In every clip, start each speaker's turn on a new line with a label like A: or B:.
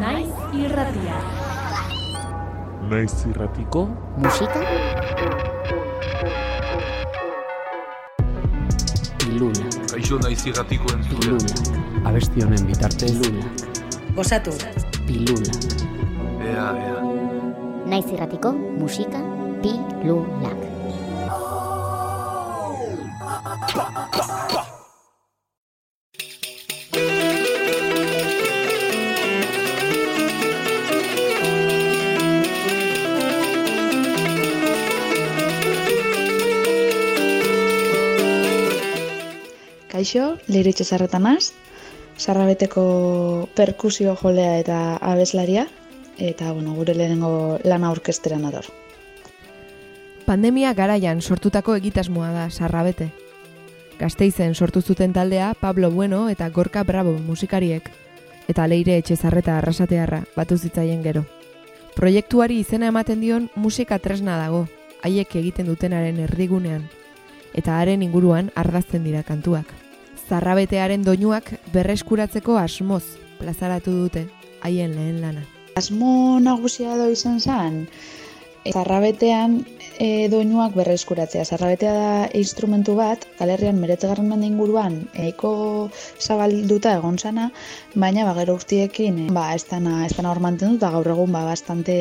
A: Naiz irratia.
B: Naiz irratiko
C: musika Lula,
D: Kaixo naiz irratiko entzule.
C: Lula,
E: Abesti honen bitartez
C: Lula,
F: Gozatu.
C: Pilula,
D: Ea, ea.
G: Naiz irratiko musika pilulak.
H: Kaixo, leire itxezarretanaz, sarrabeteko perkusio jolea eta abeslaria, eta bueno, gure lehenengo lana orkesteran ador.
I: Pandemia garaian sortutako egitasmoa da sarrabete. Gasteizen sortu zuten taldea Pablo Bueno eta Gorka Bravo musikariek, eta leire etxezarreta arrasatearra batu zitzaien gero. Proiektuari izena ematen dion musika tresna dago, haiek egiten dutenaren erdigunean, eta haren inguruan ardazten dira kantuak. Zarrabetearen doinuak berreskuratzeko asmoz plazaratu dute haien lehen lana.
H: Asmo nagusia do izan zen, zarrabetean e, doinuak berreskuratzea. Zarrabetea da instrumentu bat, galerrian meretzegarren mende inguruan eiko zabalduta egon sana, baina ba, gero urtiekin e, ba, ez dana, ez dana hor mantendu, eta gaur egun ba, bastante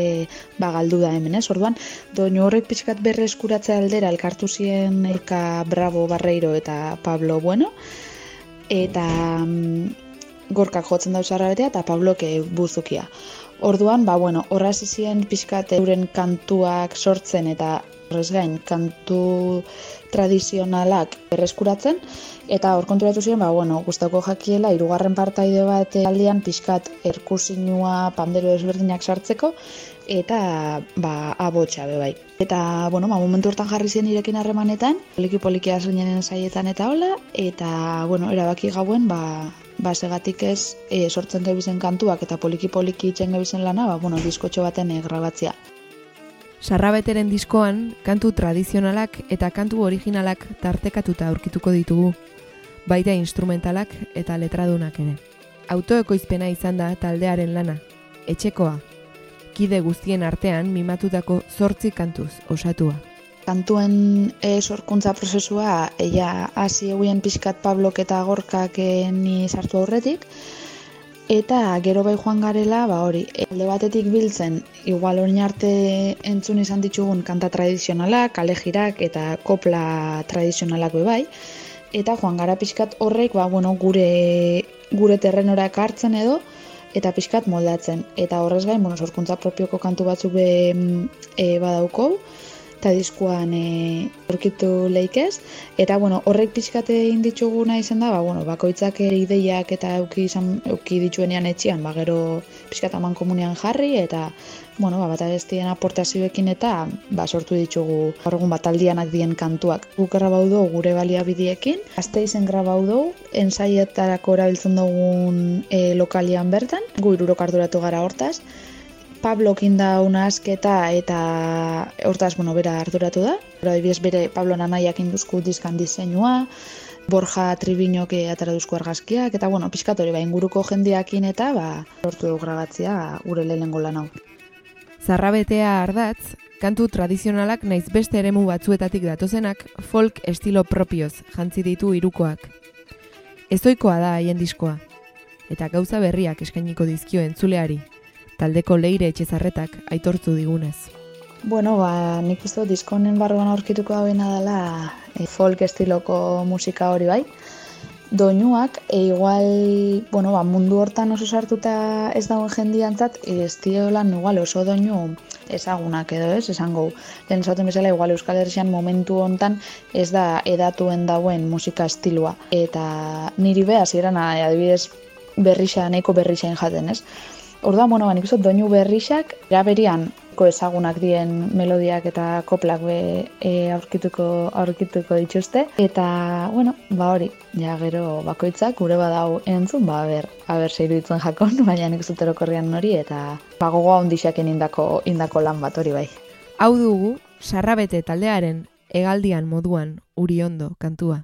H: ba, galdu da hemen, ez? Orduan, doinu horrek pixkat berreskuratzea aldera elkartu ziren Elka Bravo Barreiro eta Pablo Bueno, eta mm, gorkak jotzen dauz zarrabetea eta Pablok e, buzukia. Orduan, ba, bueno, horra hasi ziren pixkat euren kantuak sortzen eta horrez gain kantu tradizionalak berreskuratzen eta hor konturatu ziren, ba, bueno, gustako jakiela hirugarren partaide bat aldian pixkat erkusinua pandero ezberdinak sartzeko eta ba, abotsa be bai. Eta, bueno, ba, momentu hortan jarri zen irekin harremanetan, poliki poliki azrenenen saietan eta hola, eta, bueno, erabaki gauen, ba, ba, segatik ez e, sortzen gebizen kantuak eta poliki poliki itxen gebizen lana, ba, bueno, diskotxo baten e, grabatzea.
I: Sarrabeteren diskoan, kantu tradizionalak eta kantu originalak tartekatuta aurkituko ditugu, baita instrumentalak eta letradunak ere. Autoekoizpena izan da taldearen lana, etxekoa, kide guztien artean mimatutako zortzi kantuz osatua.
H: Kantuen e, sorkuntza prozesua, ella hasi eguen pixkat Pablok eta Gorkak e, ni sartu aurretik, eta gero bai joan garela, ba hori, alde batetik biltzen, igual orain arte entzun izan ditugun kanta tradizionalak, kalejirak eta kopla tradizionalak bai, eta joan gara pixkat horrek, ba, bueno, gure, gure terrenorak hartzen edo, eta pixkat moldatzen. Eta horrez gain, bueno, sorkuntza propioko kantu batzuk be, e, badauko, eta diskuan e, aurkitu leikez. Eta, bueno, horrek pixkat egin dituguna izan da, ba, bueno, bakoitzak ideiak eta euki, izan, euki dituenean etxean, ba, gero pixkat aman komunean jarri, eta, bueno, ba, bat abestien aportazioekin eta ba, sortu ditugu horregun bat aldianak dien kantuak. Guk grabau gure baliabidiekin, azte izen grabau dugu, ensaietarako erabiltzen dugun e, lokalian bertan, gu irurok arduratu gara hortaz, Pablokin da una asketa eta hortaz, bueno, bera arduratu da. Adibidez bere Pablo Nanaiak induzku diskan diseinua, Borja Tribiñok atara duzku argazkiak, eta bueno, pixkat hori ba, inguruko jendeakin eta ba, lortu dugu grabatzea gure lehenengo lan hau.
I: Zarrabetea ardatz, kantu tradizionalak naiz beste eremu batzuetatik datozenak folk estilo propioz jantzi ditu hirukoak. Ezoikoa da haien diskoa, eta gauza berriak eskainiko dizkio entzuleari, taldeko leire etxezarretak aitortu digunez.
H: Bueno, ba, nik uste diskonen barruan aurkituko da dela e, folk estiloko musika hori bai. Doinuak, e, igual, bueno, ba, mundu hortan oso sartuta ez dagoen jendiantzat, ez diolan igual oso doinu ezagunak edo ez, esango. Lehen esaten bezala, igual Euskal Herrian momentu hontan ez da edatuen dauen musika estilua. Eta niri beha, ziren, adibidez, berrixa, nahiko berrixain jaten, ez? Orduan, bueno, ba, nik uste dut doinu berrixak, eraberian, ezagunak dien melodiak eta koplak be e, aurkituko aurkituko dituzte. Eta bueno ba hori ja gero bakoitzak gure badau entzun ba ber aber sei iruditzen jakon baina nik zuterokorrian hori eta ba gogoa hondixaken indako indako lan bat hori bai.
I: Hau dugu sarrabete taldearen hegaldian moduan uriondo kantua